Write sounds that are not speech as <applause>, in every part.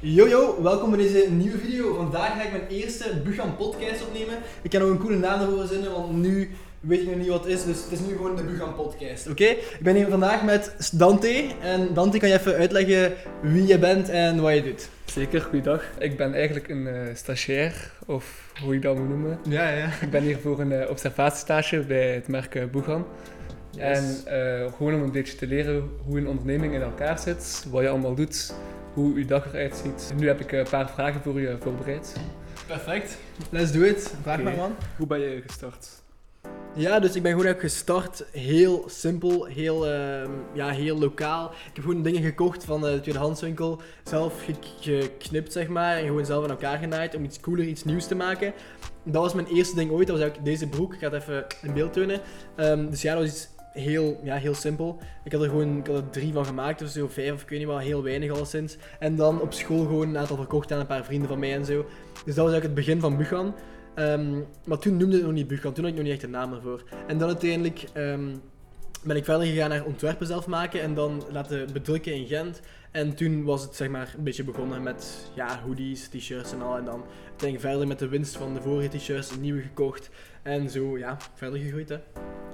Yo yo, welkom bij deze nieuwe video. Vandaag ga ik mijn eerste Bugan podcast opnemen. Ik kan nog een coole naam ervoor verzinnen, want nu weet ik nog niet wat het is, dus het is nu gewoon de Bugan podcast, oké? Ik ben hier vandaag met Dante. En Dante, kan je even uitleggen wie je bent en wat je doet? Zeker, goeiedag. Ik ben eigenlijk een eh, stagiair, of hoe je dat moet noemen. Ja, ja. Ik ben hier voor een eh, observatiestage bij het merk eh, Boegan. En gewoon om een beetje te leren hoe een onderneming in elkaar zit, wat je allemaal doet, hoe je dag eruit ziet. Nu heb ik eh, een paar vragen voor je voorbereid. Perfect. Let's do it. Vraag maar man. Hoe ben je gestart? Ja, dus ik ben gewoon gestart. Heel simpel, heel, ehm, ja, heel lokaal. Ik heb gewoon dingen gekocht van eh, de tweedehandswinkel. Zelf ge- geknipt, zeg maar. En gewoon zelf in elkaar genaaid om iets cooler, iets nieuws te maken. Dat was mijn eerste ding ooit. Dat was eigenlijk deze broek. Ik ga het even in beeld tonen. Ehm, dus ja, dat was iets heel, ja, heel simpel. Ik had er gewoon ik had er drie van gemaakt of zo, vijf of ik weet niet wat, heel weinig alleszins. En dan op school gewoon een aantal verkocht aan een paar vrienden van mij en zo. Dus dat was eigenlijk het begin van Bugan. Ehm, maar toen noemde het nog niet Bugan, toen had ik nog niet echt een naam ervoor. En dan uiteindelijk ehm, ben ik verder gegaan naar ontwerpen zelf maken en dan laten bedrukken in Gent. En toen was het zeg maar een beetje begonnen met ja, hoodies, t-shirts en al. En dan uiteindelijk verder met de winst van de vorige t-shirts, nieuwe gekocht. En zo, ja, verder gegroeid hè.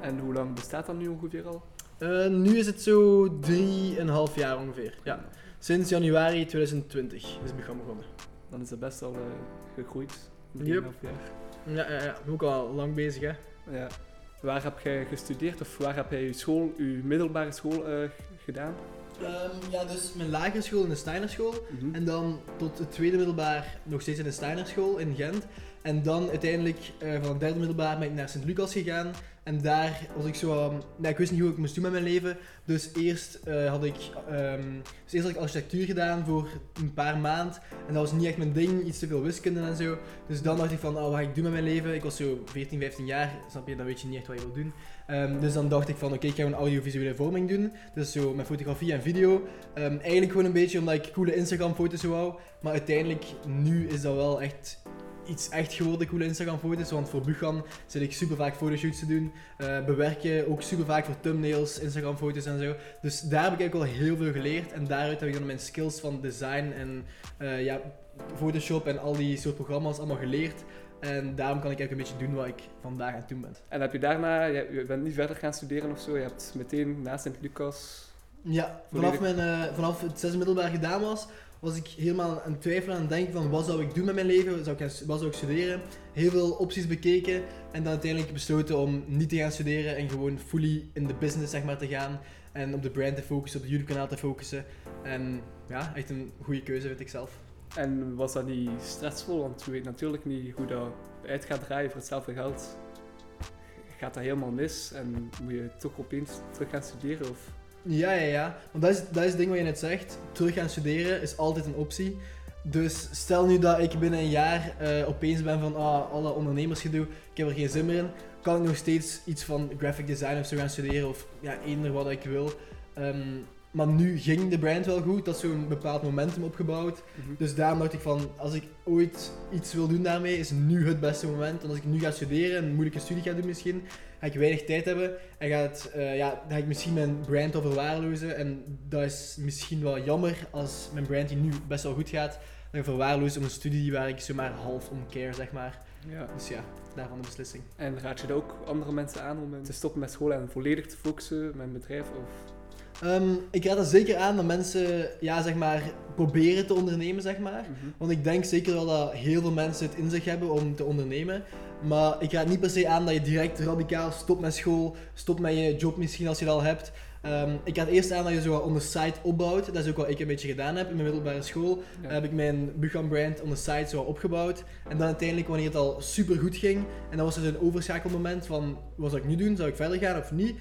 En hoe lang bestaat dat nu ongeveer al? Eh, nu is het zo drieënhalf jaar ongeveer. Ja. Sinds januari 2020 is Bugan begonnen. Dan is het best al eh, gegroeid. in Yep. 3,5 jaar. Ja, ja, ja, ook al lang bezig hè. Ja. Waar heb jij gestudeerd of waar heb jij je school, je middelbare school eh, gedaan? Ehm, ja, dus mijn lagere school in de Steinerschool. Mhm. En dan tot het tweede middelbaar nog steeds in de Steinerschool in Gent. En dan uiteindelijk eh, van het derde middelbaar ben ik naar Sint-Lucas gegaan. En daar was ik zo... nou, ik wist niet hoe ik moest doen met mijn leven. Dus eerst, eh, had ik, ehm, dus eerst had ik architectuur gedaan voor een paar maanden. En dat was niet echt mijn ding, iets te veel wiskunde en zo. Dus dan dacht ik van, oh, wat ga ik doen met mijn leven? Ik was zo 14, 15 jaar, snap je? Dan weet je niet echt wat je wil doen. Ehm, dus dan dacht ik van, oké, ik ga een audiovisuele vorming doen. Dus zo met fotografie en video. Ehm, eigenlijk gewoon een beetje omdat ik coole Instagram-foto's wou. Maar uiteindelijk, nu is dat wel echt iets echt geworden, coole Instagram-foto's. Want voor Bugan zit ik super vaak fotoshoots te doen. eh, bewerken ook super vaak voor thumbnails, Instagram-foto's en zo. Dus daar heb ik eigenlijk wel heel veel geleerd. En daaruit heb ik dan mijn skills van design en eh, ja, Photoshop en al die soort programma's allemaal geleerd. En daarom kan ik eigenlijk een beetje doen wat ik vandaag aan het doen ben. En heb je daarna, je, bent niet verder gaan studeren of zo, je hebt meteen na Sint-Lucas... Ja, vanaf, mijn, eh, vanaf het zesde middelbaar gedaan was, was ik helemaal aan het twijfelen aan het denken van wat zou ik doen met mijn leven, zou ik, wat zou ik studeren. Heel veel opties bekeken en dan uiteindelijk besloten om niet te gaan studeren en gewoon fully in de business zeg maar, te gaan. En op de brand te focussen, op het YouTube kanaal te focussen. En ja, echt een goede keuze vind ik zelf. En was dat niet stressvol? Want je weet natuurlijk niet hoe dat uit gaat draaien voor hetzelfde geld. Gaat dat helemaal mis en moet je toch opeens terug gaan studeren? Of... Ja, ja, ja. Want dat is, dat is het ding wat je net zegt. Terug gaan studeren is altijd een optie. Dus stel nu dat ik binnen een jaar eh, opeens ben van ah, alle ondernemersgedoe, ik heb er geen zin meer in, kan ik nog steeds iets van graphic design of zo gaan studeren of ja, eender wat ik wil. Ehm, maar nu ging de brand wel goed, dat is zo'n bepaald momentum opgebouwd. Dus daarom dacht ik van, als ik ooit iets wil doen daarmee, is nu het beste moment. Want als ik nu ga studeren, een moeilijke studie ga doen misschien, ga ik weinig tijd hebben. En ga, het, eh, ja, dan ga ik misschien mijn brand al verwaarlozen. En dat is misschien wel jammer als mijn brand die nu best wel goed gaat, dan verwaarlozen om een studie waar ik zomaar half om care, zeg maar. Ja. Dus ja, daarvan de beslissing. En raad je dat ook andere mensen aan om te stoppen met school en volledig te focussen met een bedrijf? Of... Ehm, ik raad er zeker aan dat mensen, ja, zeg maar, proberen te ondernemen, zeg maar. Want ik denk zeker wel dat heel veel mensen het in zich hebben om te ondernemen. Maar ik raad niet per se aan dat je direct radicaal stopt met school, stopt met je job misschien als je dat al hebt. Ehm, ik raad eerst aan dat je zo wat on the side opbouwt. Dat is ook wat ik een beetje gedaan heb in mijn middelbare school. Ja. heb ik mijn Buchan brand on the side zo opgebouwd. En dan uiteindelijk, wanneer het al super goed ging, en dan was er een overschakelmoment van, wat zou ik nu doen? Zou ik verder gaan of niet?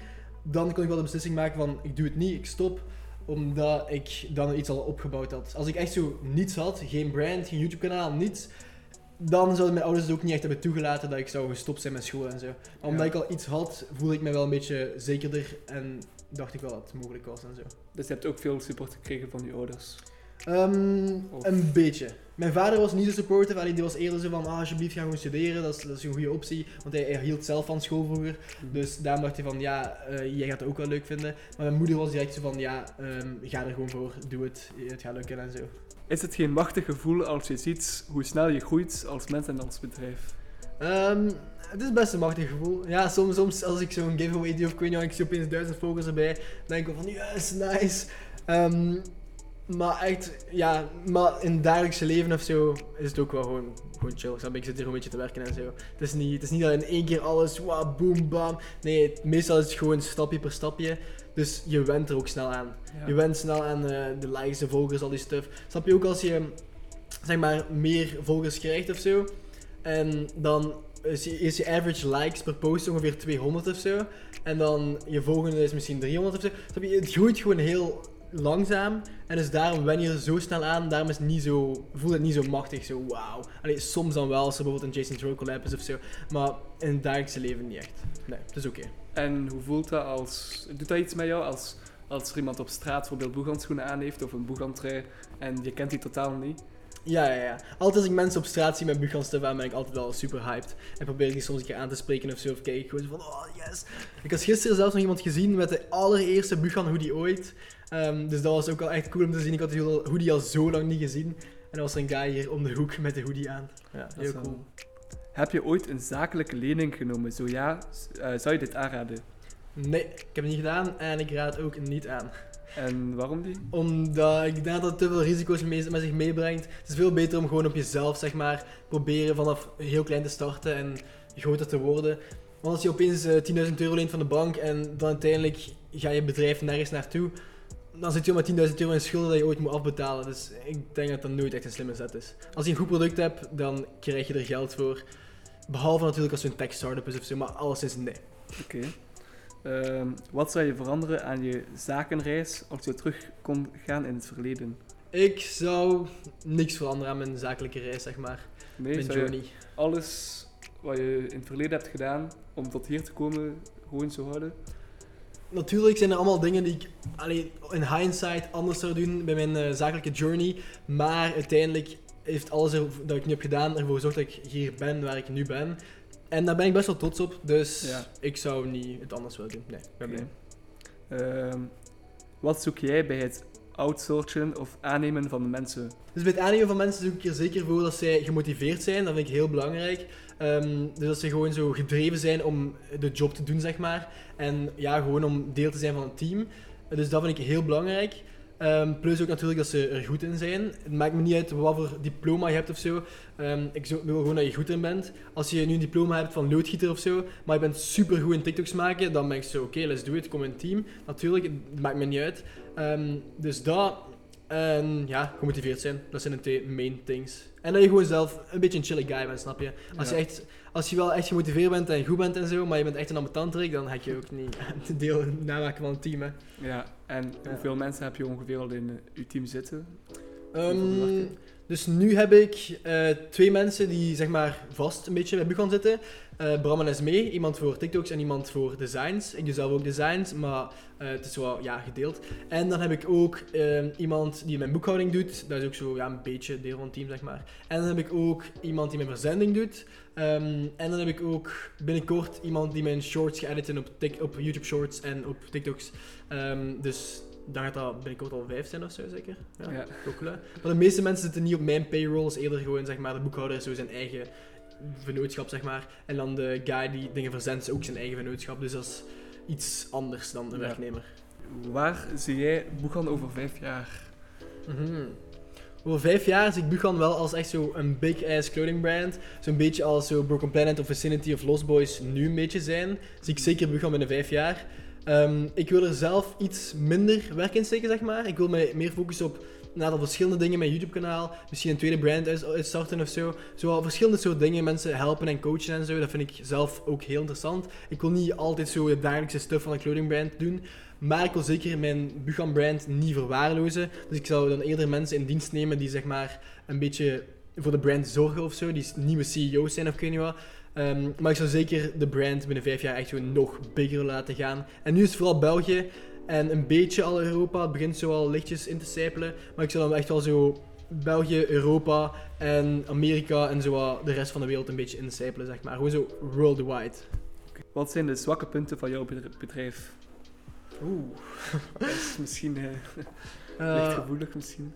Dan kon ik wel de beslissing maken van, ik doe het niet, ik stop omdat ik dan iets al opgebouwd had. Als ik echt zo niets had, geen brand, geen YouTube kanaal, niets, dan zouden mijn ouders het ook niet echt hebben toegelaten dat ik zou gestopt zijn met school en zo. Maar omdat Ja. ik al iets had, voelde ik me wel een beetje zekerder en dacht ik wel dat het mogelijk was en zo. Dus je hebt ook veel support gekregen van je ouders. Ehm, Een beetje. Mijn vader was niet zo supportive, alleen die was eerder zo van, ah, alsjeblieft ga gewoon studeren, dat is, dat is een goede optie. Want hij, hij hield zelf van school vroeger. Dus daarom dacht hij van, ja, eh, jij gaat het ook wel leuk vinden. Maar mijn moeder was direct zo van, ja, ehm, ga er gewoon voor, doe het, het gaat lukken en zo. Is het geen machtig gevoel als je ziet hoe snel je groeit als mens en als bedrijf? Ehm, het is best een machtig gevoel. Ja, soms, soms als ik zo'n giveaway doe of ik weet niet, ik zie opeens duizend volgers erbij, denk ik van yes, nice. Ehm, maar echt, ja, maar in het dagelijkse leven of zo is het ook wel gewoon, gewoon chill. Snap je? Ik zit hier een beetje te werken en zo. Het is niet, het is niet dat in één keer alles, wow, boom, bam. Nee, het- meestal is het gewoon stapje per stapje. Dus je went er ook snel aan. Ja. Je went snel aan eh, de likes, de volgers, al die stuff. Snap je ook als je, zeg maar, meer volgers krijgt of zo. En dan is je, is je average likes per post ongeveer 200 of zo. En dan je volgende is misschien 300 of zo. Snap je? Het groeit gewoon heel langzaam. En dus daarom wen je zo snel aan. Daarom is het niet zo, voelt het niet zo machtig, zo wauw. Allee, soms dan wel, als er bijvoorbeeld een Jason Troll collab is of zo. Maar in het dagelijkse leven niet echt. Nee, het is oké. En hoe voelt dat als... Doet dat iets met jou als, als er iemand op straat bijvoorbeeld boeghandschoenen aan heeft of een boeghandtrui en je kent die totaal niet? Ja, ja, ja. Altijd als ik mensen op straat zie met aan, ben ik altijd wel super hyped. En probeer ik die soms een keer aan te spreken of zo. Of kijk ik gewoon van, oh yes. Ik had gisteren zelfs nog iemand gezien met de allereerste Bugan hoodie ooit. Ehm, dus dat was ook wel echt cool om te zien. Ik had die hoodie al zo lang niet gezien. En er was een guy hier om de hoek met de hoodie aan. Ja, Dat is heel wel- cool. Heb je ooit een zakelijke lening genomen? Zo ja, eh, zou je dit aanraden? Nee, ik heb het niet gedaan en ik raad het ook niet aan. En waarom die? Omdat ik denk dat het te veel risico's mee- met zich meebrengt. Het is veel beter om gewoon op jezelf, zeg maar, proberen vanaf heel klein te starten en groter te worden. Want als je opeens eh, 10.000 euro leent van de bank en dan uiteindelijk ga je bedrijf nergens naartoe, dan zit je al met 10.000 euro in schulden dat je ooit moet afbetalen. Dus ik denk dat dat nooit echt een slimme zet is. Als je een goed product hebt, dan krijg je er geld voor. Behalve natuurlijk als het een tech startup is of zo, maar alleszins nee. Oké. Ehm, wat zou je veranderen aan je zakenreis als je terug kon gaan in het verleden? Ik zou niks veranderen aan mijn zakelijke reis, zeg maar. Nee, mijn journey. alles wat je in het verleden hebt gedaan om tot hier te komen gewoon zo houden? Natuurlijk zijn er allemaal dingen die ik allee, in hindsight anders zou doen bij mijn eh, zakelijke journey. Maar uiteindelijk heeft alles er, dat ik nu heb gedaan ervoor gezorgd dat ik hier ben waar ik nu ben. En daar ben ik best wel trots op. Dus Ja. ik zou niet het anders willen doen. Nee, ik ben blij. Ehm, wat zoek jij bij het outsourcen of aannemen van mensen? Dus bij het aannemen van mensen zoek ik er zeker voor dat zij gemotiveerd zijn. Dat vind ik heel belangrijk. Ehm, dus dat ze gewoon zo gedreven zijn om de job te doen, zeg maar. En ja, gewoon om deel te zijn van het team. Dus dat vind ik heel belangrijk. Ehm, plus ook natuurlijk dat ze er goed in zijn. Het maakt me niet uit wat voor diploma je hebt of zo. Ehm, ik wil gewoon dat je goed in bent. Als je nu een diploma hebt van loodgieter of zo, maar je bent super goed in TikToks maken, dan ben ik zo, oké, let's do it, kom in een team. Natuurlijk, het maakt me niet uit. Ehm, dus dat, en ja, gemotiveerd zijn, dat zijn de twee main things. En dat je gewoon zelf een beetje een chille guy bent, snap je? Als, Ja. je, echt, als je wel echt gemotiveerd bent en goed bent en zo, maar je bent echt een ambetanterik, dan heb je ook niet <laughs> deel namaken van een team, hè. Ja, en Ja. hoeveel mensen heb je ongeveer al in eh, je team zitten? Ehm, dus nu heb ik eh, twee mensen die zeg maar vast een beetje bij Bugan zitten. Eh Bram en Esmee, iemand voor TikToks en iemand voor designs. Ik doe zelf ook designs, maar eh, het is wel ja, gedeeld. En dan heb ik ook ehm, iemand die mijn boekhouding doet. Dat is ook zo ja, een beetje deel van het team, zeg maar. En dan heb ik ook iemand die mijn verzending doet. Ehm, en dan heb ik ook binnenkort iemand die mijn shorts editen op, op YouTube Shorts en op TikToks. Ehm, dus dan gaat dat binnenkort al vijf zijn of zo, zeker? Ja. Ook wel, hè. Maar de meeste mensen zitten niet op mijn payroll, is eerder gewoon zeg maar, de boekhouder zo zijn eigen vennootschap, zeg maar. En dan de guy die dingen verzendt, ook zijn eigen vennootschap. Dus dat is iets anders dan een Ja. werknemer. Waar zie jij Boegan over vijf jaar? Mhm. Over vijf jaar zie ik Buchan wel als echt zo een big ass clothing brand. Zo'n beetje als zo Broken Planet of Vicinity of Lost Boys nu een beetje zijn. Zie ik zeker Buchan binnen vijf jaar. Ehm, ik wil er zelf iets minder werk in steken, zeg maar. Ik wil me meer focussen op een aantal verschillende dingen. Mijn YouTube-kanaal, misschien een tweede brand uit- uitstarten of zo. Zo wel verschillende soort dingen, mensen helpen en coachen en zo. Dat vind ik zelf ook heel interessant. Ik wil niet altijd zo de dagelijkse stuff van een clothing brand doen. Maar ik wil zeker mijn Buchan brand niet verwaarlozen. Dus ik zou dan eerder mensen in dienst nemen die zeg maar een beetje voor de brand zorgen of zo. Die nieuwe CEO's zijn of ik weet niet wat. Ehm, maar ik zou zeker de brand binnen vijf jaar echt gewoon nog bigger laten gaan. En nu is het vooral België en een beetje al Europa. Het begint zo al lichtjes in te sijpelen. Maar ik zou dan echt wel zo België, Europa en Amerika en zo de rest van de wereld een beetje insijpelen, zeg maar. Gewoon zo worldwide. Wat zijn de zwakke punten van jouw bedr- bedrijf? Oeh. <laughs> Dat is misschien... eh, <laughs> Eh, Licht gevoelig misschien.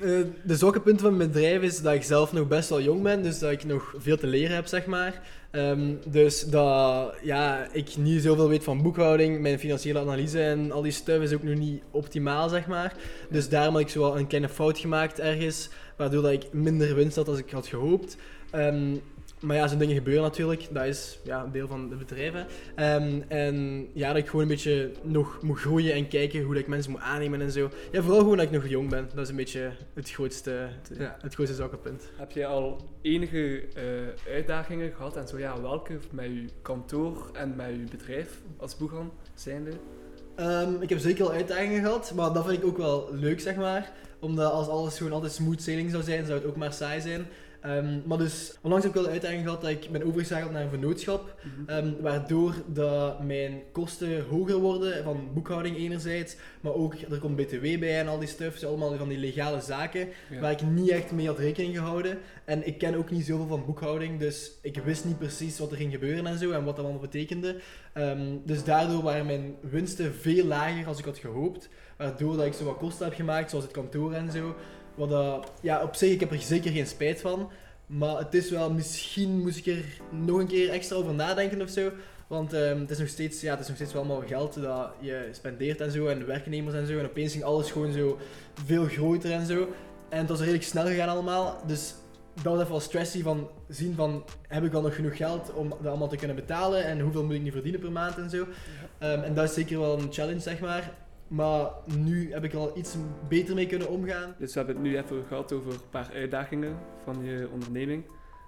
Eh, de zwakke punt van mijn bedrijf is dat ik zelf nog best wel jong ben, dus dat ik nog veel te leren heb, zeg maar. Ehm, dus dat ja, ik niet zoveel weet van boekhouding, mijn financiële analyse en al die stuff is ook nog niet optimaal, zeg maar. Dus daarom heb ik zo wel een kleine fout gemaakt ergens, waardoor dat ik minder winst had als ik had gehoopt. Ehm, maar ja, zo'n dingen gebeuren natuurlijk. Dat is ja, een deel van de bedrijven. Ehm, en ja, dat ik gewoon een beetje nog moet groeien en kijken hoe dat ik mensen moet aannemen en zo. Ja, vooral gewoon dat ik nog jong ben. Dat is een beetje het grootste, ja, het grootste zwakke punt. Heb jij al enige eh, uitdagingen gehad? En zo ja, welke met je kantoor en met je bedrijf als boegan zijnde? Ehm, ik heb zeker al uitdagingen gehad, maar dat vind ik ook wel leuk, zeg maar. Omdat als alles gewoon altijd smooth sailing zou zijn, zou het ook maar saai zijn. Ehm, maar dus, onlangs heb ik wel de uitdaging gehad dat ik ben overgeschakeld naar een vennootschap. Mhm. Ehm, waardoor dat mijn kosten hoger worden van boekhouding enerzijds, maar ook er komt btw bij en al die stuff, dus allemaal van die legale zaken Ja. waar ik niet echt mee had rekening gehouden. En ik ken ook niet zoveel van boekhouding, dus ik wist niet precies wat er ging gebeuren en zo en wat dat allemaal betekende. Ehm, dus daardoor waren mijn winsten veel lager als ik had gehoopt, waardoor dat ik zo wat kosten heb gemaakt, zoals het kantoor en zo. Wat ja, op zich, ik heb er zeker geen spijt van. Maar het is wel, misschien moest ik er nog een keer extra over nadenken of zo. Want ehm, het, is nog steeds, ja, het is nog steeds wel allemaal geld dat je spendeert en zo. En werknemers en zo. En opeens ging alles gewoon zo veel groter en zo. En het was redelijk snel gegaan allemaal. Dus dat was even wel stressy van zien van, heb ik al nog genoeg geld om dat allemaal te kunnen betalen? En hoeveel moet ik nu verdienen per maand en zo. Ehm, en dat is zeker wel een challenge, zeg maar. Maar nu heb ik er al iets beter mee kunnen omgaan. Dus we hebben het nu even gehad over een paar uitdagingen van je onderneming.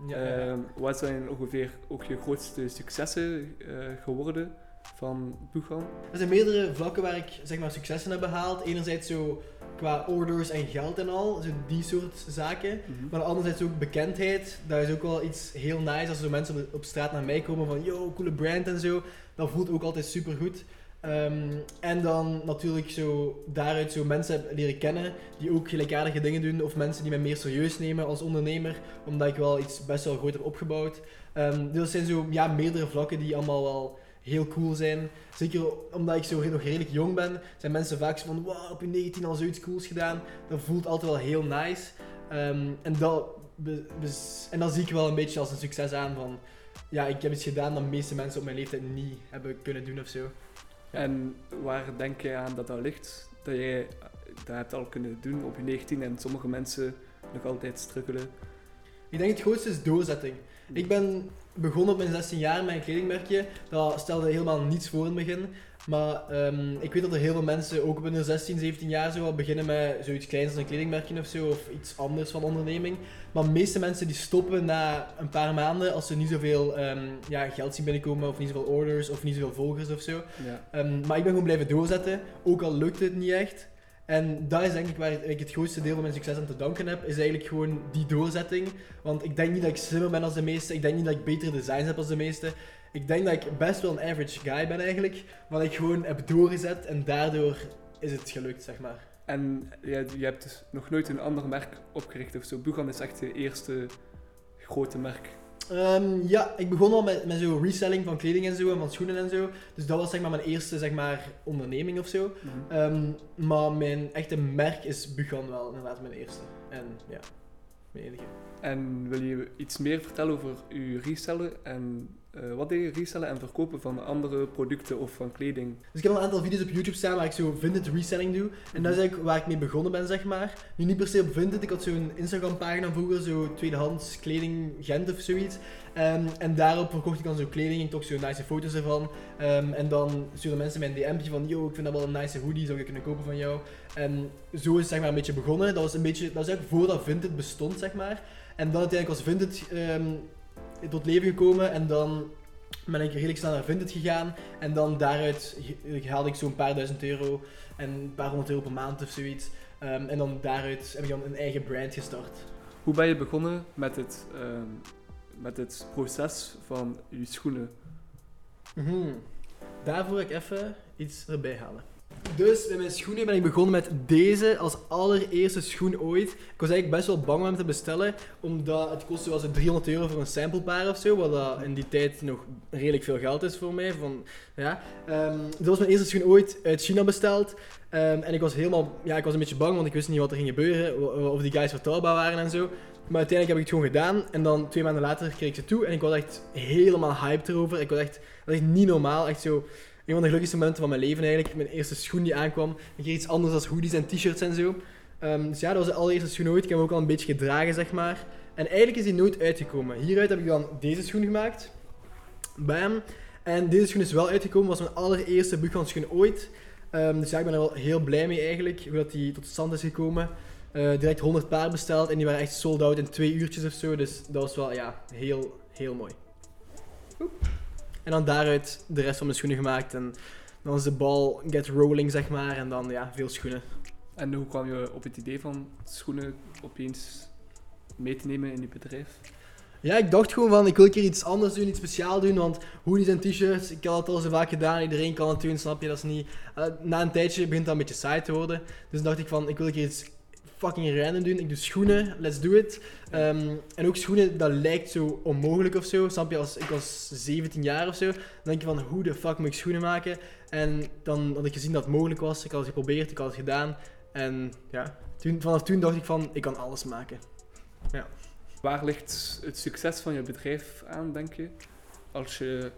Ja, ja, ja. Ehm, wat zijn ongeveer ook je grootste successen eh, geworden van Boegan? Er zijn meerdere vlakken waar ik zeg maar, successen heb behaald. Enerzijds zo qua orders en geld en al, zo die soort zaken. Maar anderzijds ook bekendheid. Dat is ook wel iets heel nice als zo mensen op, op straat naar mij komen van yo, coole brand en zo. Dat voelt ook altijd super goed. En dan natuurlijk zo daaruit zo mensen leren kennen die ook gelijkaardige dingen doen. Of mensen die mij meer serieus nemen als ondernemer. Omdat ik wel iets best wel groot heb opgebouwd. Ehm dus dat zijn zo ja, meerdere vlakken die allemaal wel heel cool zijn. Zeker omdat ik zo nog redelijk jong ben, zijn mensen vaak zo van wow, op je 19 al zoiets cools gedaan. Dat voelt altijd wel heel nice. Ehm, en, dat, en zie ik wel een beetje als een succes aan van ja, ik heb iets gedaan dat de meeste mensen op mijn leeftijd niet hebben kunnen doen of zo. En waar denk je aan dat dat ligt? Dat jij dat hebt al kunnen doen op je 19 en sommige mensen nog altijd struggelen. Ik denk het grootste is doorzetting. Ik ben begonnen op mijn 16 jaar met een kledingmerkje. Dat stelde helemaal niets voor in het begin. Maar ehm, ik weet dat er heel veel mensen, ook op hun 16, 17 jaar, zo, al beginnen met zoiets kleins als een kledingmerkje of zo, of iets anders van onderneming. Maar de meeste mensen die stoppen na een paar maanden als ze niet zoveel ehm, ja, geld zien binnenkomen, of niet zoveel orders, of niet zoveel volgers of zo. Ja. Ehm, maar ik ben gewoon blijven doorzetten, ook al lukt het niet echt. En dat is denk ik waar ik het grootste deel van mijn succes aan te danken heb, is eigenlijk gewoon die doorzetting. Want ik denk niet dat ik slimmer ben als de meeste, ik denk niet dat ik betere designs heb als de meeste. Ik denk dat ik best wel een average guy ben eigenlijk, maar ik gewoon heb doorgezet en daardoor is het gelukt, zeg maar. En je, je hebt dus nog nooit een ander merk opgericht of zo. Boegan is echt je eerste grote merk. Ehm, ja, ik begon al met, met zo reselling van kleding en zo en van schoenen en zo. Dus dat was zeg maar mijn eerste zeg maar, onderneming of zo. Ehm, maar mijn echte merk is Bugan wel inderdaad mijn eerste. En ja, mijn enige. En wil je iets meer vertellen over je resellen en eh, wat deed je resellen en verkopen van andere producten of van kleding? Dus ik heb al een aantal video's op YouTube staan waar ik zo vintage reselling doe. En dat is eigenlijk waar ik mee begonnen ben, zeg maar. Nu niet per se op vintage. Ik had zo'n Instagram pagina vroeger, zo tweedehands kleding Gent of zoiets. Ehm, en daarop verkocht ik dan zo kleding en toch zo nice foto's ervan. Ehm, en dan stuurden mensen mij een DM'tje van, yo, ik vind dat wel een nice hoodie, zou ik kunnen kopen van jou? En zo is het zeg maar een beetje begonnen. Dat was een beetje, dat was eigenlijk voordat vintage bestond, zeg maar. En dan uiteindelijk was vintage ehm, tot leven gekomen en dan ben ik redelijk snel naar Vinted gegaan. En dan daaruit haalde ik zo'n paar duizend euro en een paar honderd euro per maand of zoiets. Ehm, en dan daaruit heb ik dan een eigen brand gestart. Hoe ben je begonnen met het, ehm, met het proces van je schoenen? Mhm. Daarvoor ga ik even iets erbij halen. Dus bij mijn schoenen ben ik begonnen met deze als allereerste schoen ooit. Ik was eigenlijk best wel bang om hem te bestellen, omdat het kostte wel zo 300 euro voor een samplepaar of zo, wat dat in die tijd nog redelijk veel geld is voor mij. Van, ja. Ehm, dit was mijn eerste schoen ooit uit China besteld. Ehm, en ik was helemaal, ja, ik was een beetje bang, want ik wist niet wat er ging gebeuren, of die guys vertrouwbaar waren en zo. Maar uiteindelijk heb ik het gewoon gedaan en dan twee maanden later kreeg ik ze toe en ik was echt helemaal hyped erover. Ik was echt, dat echt niet normaal, echt zo een van de gelukkigste momenten van mijn leven eigenlijk. Mijn eerste schoen die aankwam. Ik kreeg iets anders dan hoodies en t-shirts en zo. Ehm, dus ja, dat was de allereerste schoen ooit. Ik heb hem ook al een beetje gedragen, zeg maar. En eigenlijk is die nooit uitgekomen. Hieruit heb ik dan deze schoen gemaakt. Bam. En deze schoen is wel uitgekomen. was mijn allereerste Buchan schoen ooit. Ehm, dus ja, ik ben er wel heel blij mee eigenlijk. Hoe dat die tot stand is gekomen. Eh, direct 100 paar besteld. En die waren echt sold out in twee uurtjes of zo. Dus dat was wel, ja, heel, heel mooi. En dan daaruit de rest van mijn schoenen gemaakt. En dan is de bal get rolling, zeg maar. En dan, ja, veel schoenen. En hoe kwam je op het idee van schoenen opeens mee te nemen in je bedrijf? Ja, ik dacht gewoon van, ik wil een keer iets anders doen, iets speciaal doen, want hoodies en t-shirts, ik had het al zo vaak gedaan, iedereen kan het doen, snap je, dat is niet... eh, na een tijdje begint dat een beetje saai te worden, dus dacht ik van, ik wil een keer iets fucking random doen, ik doe schoenen, let's do it. Ehm, en ook schoenen, dat lijkt zo onmogelijk of zo, snap je, als ik was 17 jaar of zo, dan denk je van, hoe de fuck moet ik schoenen maken? En dan had ik gezien dat het mogelijk was, ik had het geprobeerd, ik had het gedaan, en ja, toen, vanaf toen dacht ik van, ik kan alles maken. Waar ligt het succes van je bedrijf aan, denk je? Als je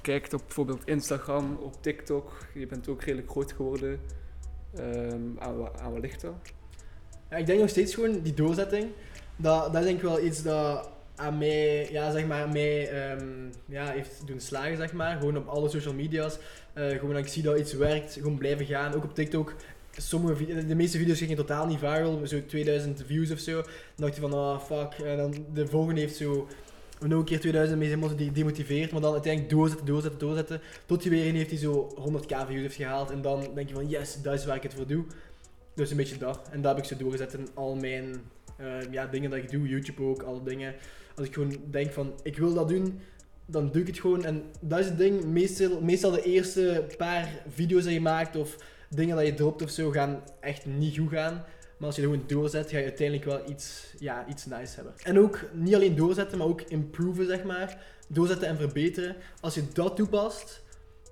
kijkt op bijvoorbeeld Instagram, op TikTok, je bent ook redelijk groot geworden. Ehm, aan, aan wat ligt dat? Ik denk nog steeds gewoon die doorzetting. Dat, dat is denk ik wel iets dat aan mij, ja, zeg maar, mij ehm, ja, heeft doen slagen, zeg maar. Gewoon op alle social media's. Eh, gewoon dat ik zie dat iets werkt, gewoon blijven gaan. Ook op TikTok. Sommige de meeste video's gingen totaal niet viral, zo 2000 views of zo. Dan dacht je van, ah fuck. En dan de volgende heeft zo nog een keer 2000 mee helemaal die demotiveerd, maar dan uiteindelijk doorzetten, doorzetten, doorzetten. Tot je weer een heeft die zo 100k views heeft gehaald. En dan denk je van, yes, dat is waar ik het voor doe. Dus een beetje dat. En dat heb ik zo doorgezet in al mijn eh, ja, dingen dat ik doe. YouTube ook, alle dingen. Als ik gewoon denk van, ik wil dat doen, dan doe ik het gewoon. En dat is het ding. Meestal, meestal de eerste paar video's die je maakt of dingen dat je dropt of zo, gaan echt niet goed gaan. Maar als je er gewoon doorzet, ga je uiteindelijk wel iets, ja, iets nice hebben. En ook niet alleen doorzetten, maar ook improven, zeg maar. Doorzetten en verbeteren. Als je dat toepast,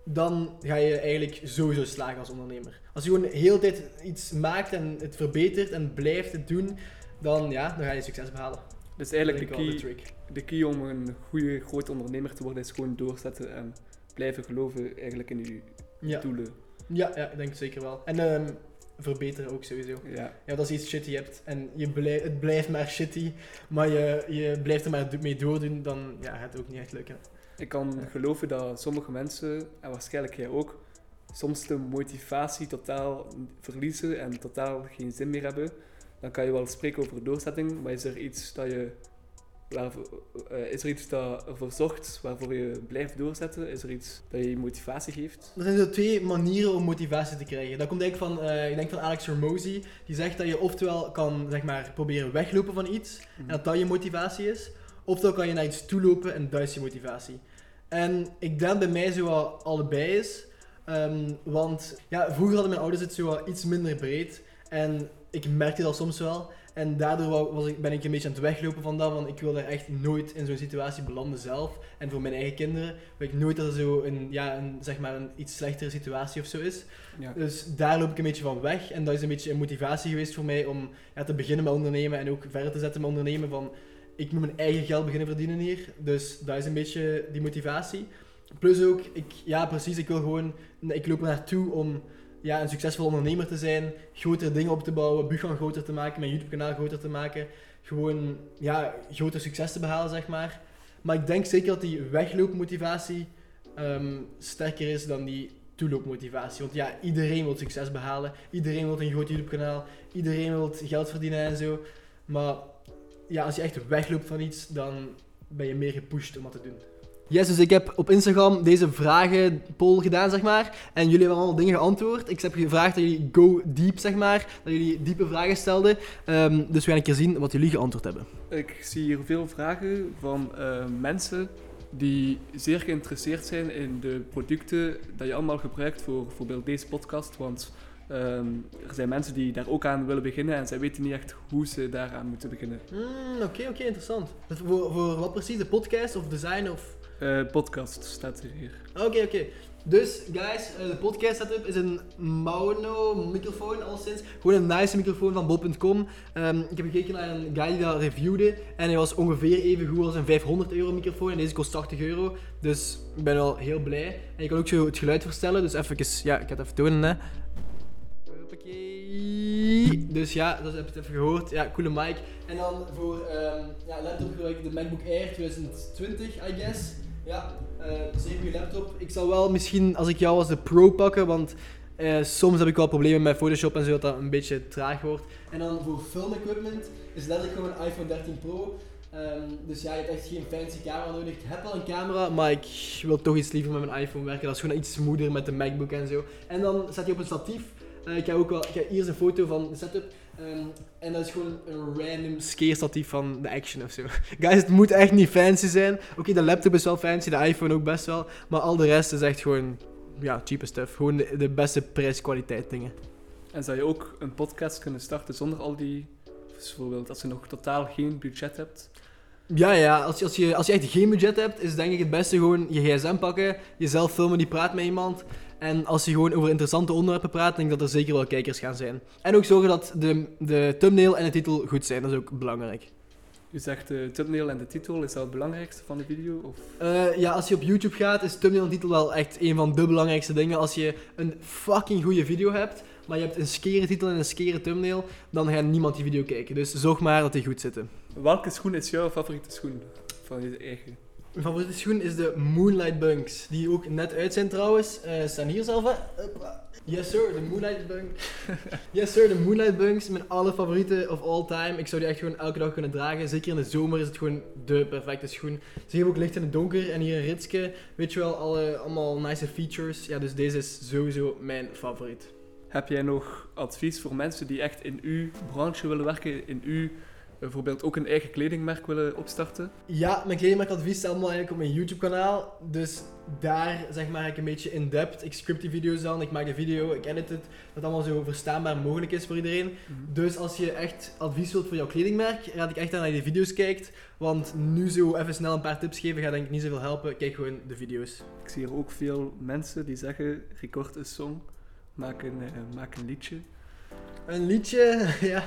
dan ga je eigenlijk sowieso slagen als ondernemer. Als je gewoon de hele tijd iets maakt en het verbetert en blijft het doen, dan, ja, dan ga je succes behalen. Dus Dat is eigenlijk de key, de trick. de key om een goede, grote ondernemer te worden is gewoon doorzetten en blijven geloven eigenlijk in je Ja. doelen. Ja, ja, ik denk het zeker wel. En ehm, verbeteren ook sowieso. Ja. Ja, dat is iets shitty hebt en je blij- het blijft maar shitty, maar je, je blijft er maar mee doordoen, dan ja, gaat het ook niet echt lukken. Ik kan geloven dat sommige mensen, en waarschijnlijk jij ook, soms de motivatie totaal verliezen en totaal geen zin meer hebben. Dan kan je wel spreken over doorzetting, maar is er iets dat je eh, is er iets dat ervoor zorgt waarvoor je blijft doorzetten? Is er iets dat je motivatie geeft? Er zijn zo twee manieren om motivatie te krijgen. Dat komt eigenlijk van, eh, ik denk van Alex Hormozy, die zegt dat je oftewel kan zeg maar, proberen weglopen van iets, en dat dat je motivatie is, oftewel kan je naar iets toe lopen en dat is je motivatie. En ik denk bij mij zo wat allebei is, Ehm, want ja, vroeger hadden mijn ouders het zo wat iets minder breed en ik merkte dat soms wel. En daardoor was ik, ben ik een beetje aan het weglopen van dat, want ik wil daar echt nooit in zo'n situatie belanden zelf. En voor mijn eigen kinderen wil ik nooit dat er zo een, ja, een, zeg maar een iets slechtere situatie of zo is. Ja. Dus daar loop ik een beetje van weg. En dat is een beetje een motivatie geweest voor mij om ja, te beginnen met ondernemen en ook verder te zetten met ondernemen. Van, ik moet mijn eigen geld beginnen verdienen hier. Dus dat is een beetje die motivatie. Plus ook, ik, ja precies, ik wil gewoon, ik loop naartoe om ja, een succesvol ondernemer te zijn, grotere dingen op te bouwen, Bugan groter te maken, mijn YouTube kanaal groter te maken. Gewoon, ja, groter succes te behalen, zeg maar. Maar ik denk zeker dat die wegloopmotivatie ehm, sterker is dan die toeloopmotivatie. Want ja, iedereen wil succes behalen. Iedereen wil een groot YouTube-kanaal. Iedereen wil geld verdienen en zo. Maar ja, als je echt wegloopt van iets, dan ben je meer gepusht om dat te doen. Yes, dus ik heb op Instagram deze vragen poll gedaan, zeg maar. En jullie hebben allemaal dingen geantwoord. Ik heb gevraagd dat jullie go deep, zeg maar. Dat jullie diepe vragen stelden. Ehm, dus we gaan een keer zien wat jullie geantwoord hebben. Ik zie hier veel vragen van eh, mensen die zeer geïnteresseerd zijn in de producten dat je allemaal gebruikt voor bijvoorbeeld deze podcast. Want ehm, er zijn mensen die daar ook aan willen beginnen en zij weten niet echt hoe ze daaraan moeten beginnen. Hmm, Oké, oké, interessant. Dus voor, voor wat precies? De podcast of design of... Eh, podcast staat er hier. Oké, oké. Dus, guys, eh, de podcast setup is een mono microfoon al sinds. Gewoon een nice microfoon van bol.com. Ehm, ik heb gekeken naar een guy die dat reviewde. En hij was ongeveer even goed als een 500 euro microfoon. En deze kost 80 euro. Dus ik ben wel heel blij. En je kan ook zo het geluid verstellen. Dus even, ja, ik ga het even tonen, hè. Dus ja, dat heb je het even gehoord. Ja, coole mic. En dan voor ehm ja, laptop gebruik ik de MacBook Air 2020, I guess. Ja, eh zeer goede laptop. Ik zal wel misschien, als ik jou was, de Pro pakken, want eh, soms heb ik wel problemen met Photoshop en zo, dat dat een beetje traag wordt. En dan voor film equipment is letterlijk gewoon een iPhone 13 Pro. Ehm, dus ja, je hebt echt geen fancy camera nodig. Ik heb wel een camera, maar ik wil toch iets liever met mijn iPhone werken. Dat is gewoon iets smoother met de MacBook en zo. En dan zet je op een statief. Eh, ik heb ook wel, hier een foto van de setup. Ehm, en dat is gewoon een random skeerstatief van de Action of zo. <laughs> Guys, het moet echt niet fancy zijn. Oké, de laptop is wel fancy, de iPhone ook best wel. Maar al de rest is echt gewoon, ja, cheap stuff. Gewoon de, de beste prijs-kwaliteit dingen. En zou je ook een podcast kunnen starten zonder al die... dus bijvoorbeeld als je nog totaal geen budget hebt. Ja, ja, als je, als, je, als je echt geen budget hebt, is denk ik het beste gewoon je gsm pakken, jezelf filmen die praat met iemand. En als je gewoon over interessante onderwerpen praat, denk ik dat er zeker wel kijkers gaan zijn. En ook zorgen dat de, de thumbnail en de titel goed zijn, dat is ook belangrijk. Je zegt de thumbnail en de titel, is dat het belangrijkste van de video? Of... Eh, ja, als je op YouTube gaat, is thumbnail en titel wel echt een van de belangrijkste dingen. Als je een fucking goede video hebt, maar je hebt een skere titel en een skere thumbnail, dan gaat niemand die video kijken. Dus zorg maar dat die goed zitten. Welke schoen is jouw favoriete schoen van je eigen? Mijn favoriete schoen is de Moonlight Bunks, die ook net uit zijn trouwens. Eh staan hier zelf, hè. Yes sir, de Moonlight Bunks. <laughs> yes sir, de Moonlight Bunks, mijn alle favoriete of all time. Ik zou die echt gewoon elke dag kunnen dragen. Zeker in de zomer is het gewoon de perfecte schoen. Ze geven ook licht in het donker en hier een ritske. Weet je wel, alle, allemaal nice features. Ja, dus deze is sowieso mijn favoriet. Heb jij nog advies voor mensen die echt in uw branche willen werken, in uw bijvoorbeeld ook een eigen kledingmerk willen opstarten? Ja, mijn kledingmerkadvies staat allemaal eigenlijk op mijn YouTube kanaal. Dus daar zeg maar ik een beetje in depth. Ik script die video's dan, ik maak de video, ik edit het. Dat het allemaal zo verstaanbaar mogelijk is voor iedereen. Dus als je echt advies wilt voor jouw kledingmerk, raad ik echt aan dat je de video's kijkt. Want nu zo even snel een paar tips geven gaat denk ik niet zoveel helpen. Kijk gewoon de video's. Ik zie hier ook veel mensen die zeggen, record een song, maak een, eh, maak een liedje. Een liedje, <laughs> ja,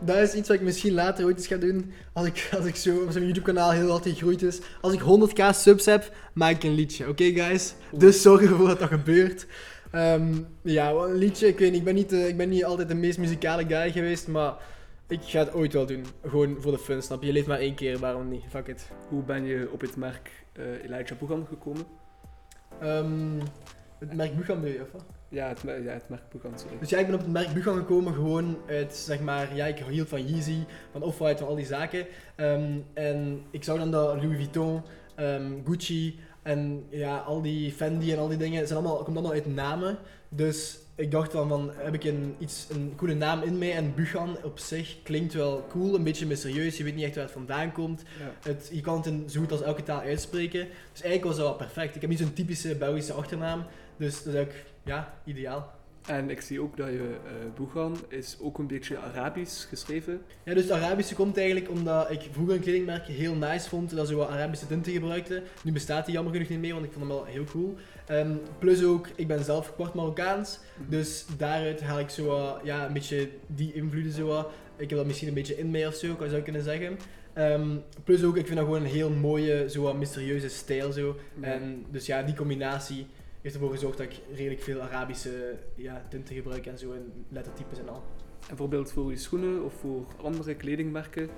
dat is iets wat ik misschien later ooit eens ga doen. Als ik, als ik zo op zo'n YouTube kanaal heel hard gegroeid is. Als ik 100k subs heb, maak ik een liedje. Oké guys? Dus zorg ervoor dat dat gebeurt. Ehm, ja, een liedje, ik weet niet, ik ben niet, ik ben niet altijd de meest muzikale guy geweest, maar ik ga het ooit wel doen. Gewoon voor de fun, snap je? Je leeft maar één keer, waarom niet? Fuck it. Hoe ben je op het merk eh Elijah gekomen? Ehm, het merk je, of wat? Ja, het, mer- ja, het merk Boegan, sorry. Dus ja, ik ben op het merk Bugan gekomen gewoon uit, zeg maar, ja, ik hield van Yeezy, van Off-White, van al die zaken. Ehm, en ik zag dan dat Louis Vuitton, ehm, Gucci en ja, al die Fendi en al die dingen, zijn allemaal, komt allemaal uit namen. Dus ik dacht dan van, heb ik een, iets, een coole naam in mij en Bugan op zich klinkt wel cool, een beetje mysterieus, je weet niet echt waar het vandaan komt. Ja. Het, je kan het in zo goed als elke taal uitspreken. Dus eigenlijk was dat wel perfect. Ik heb niet zo'n typische Belgische achternaam, dus dat is ook, ja, ideaal. En ik zie ook dat je eh Boegan is ook een beetje Arabisch geschreven. Ja, dus het Arabische komt eigenlijk omdat ik vroeger een kledingmerk heel nice vond dat ze wat Arabische tinten gebruikten. Nu bestaat die jammer genoeg niet meer, want ik vond hem wel heel cool. Ehm, plus ook, ik ben zelf kwart Marokkaans, dus daaruit haal ik zo ja, een beetje die invloeden zo. Ik heb dat misschien een beetje in mij of zo, zou ik kunnen zeggen. Ehm, plus ook, ik vind dat gewoon een heel mooie, zo wat mysterieuze stijl zo. Ja. En dus ja, die combinatie heeft ervoor gezorgd dat ik redelijk veel Arabische ja, tinten gebruik en zo, en lettertypes en al. En bijvoorbeeld voor je schoenen of voor andere kledingmerken,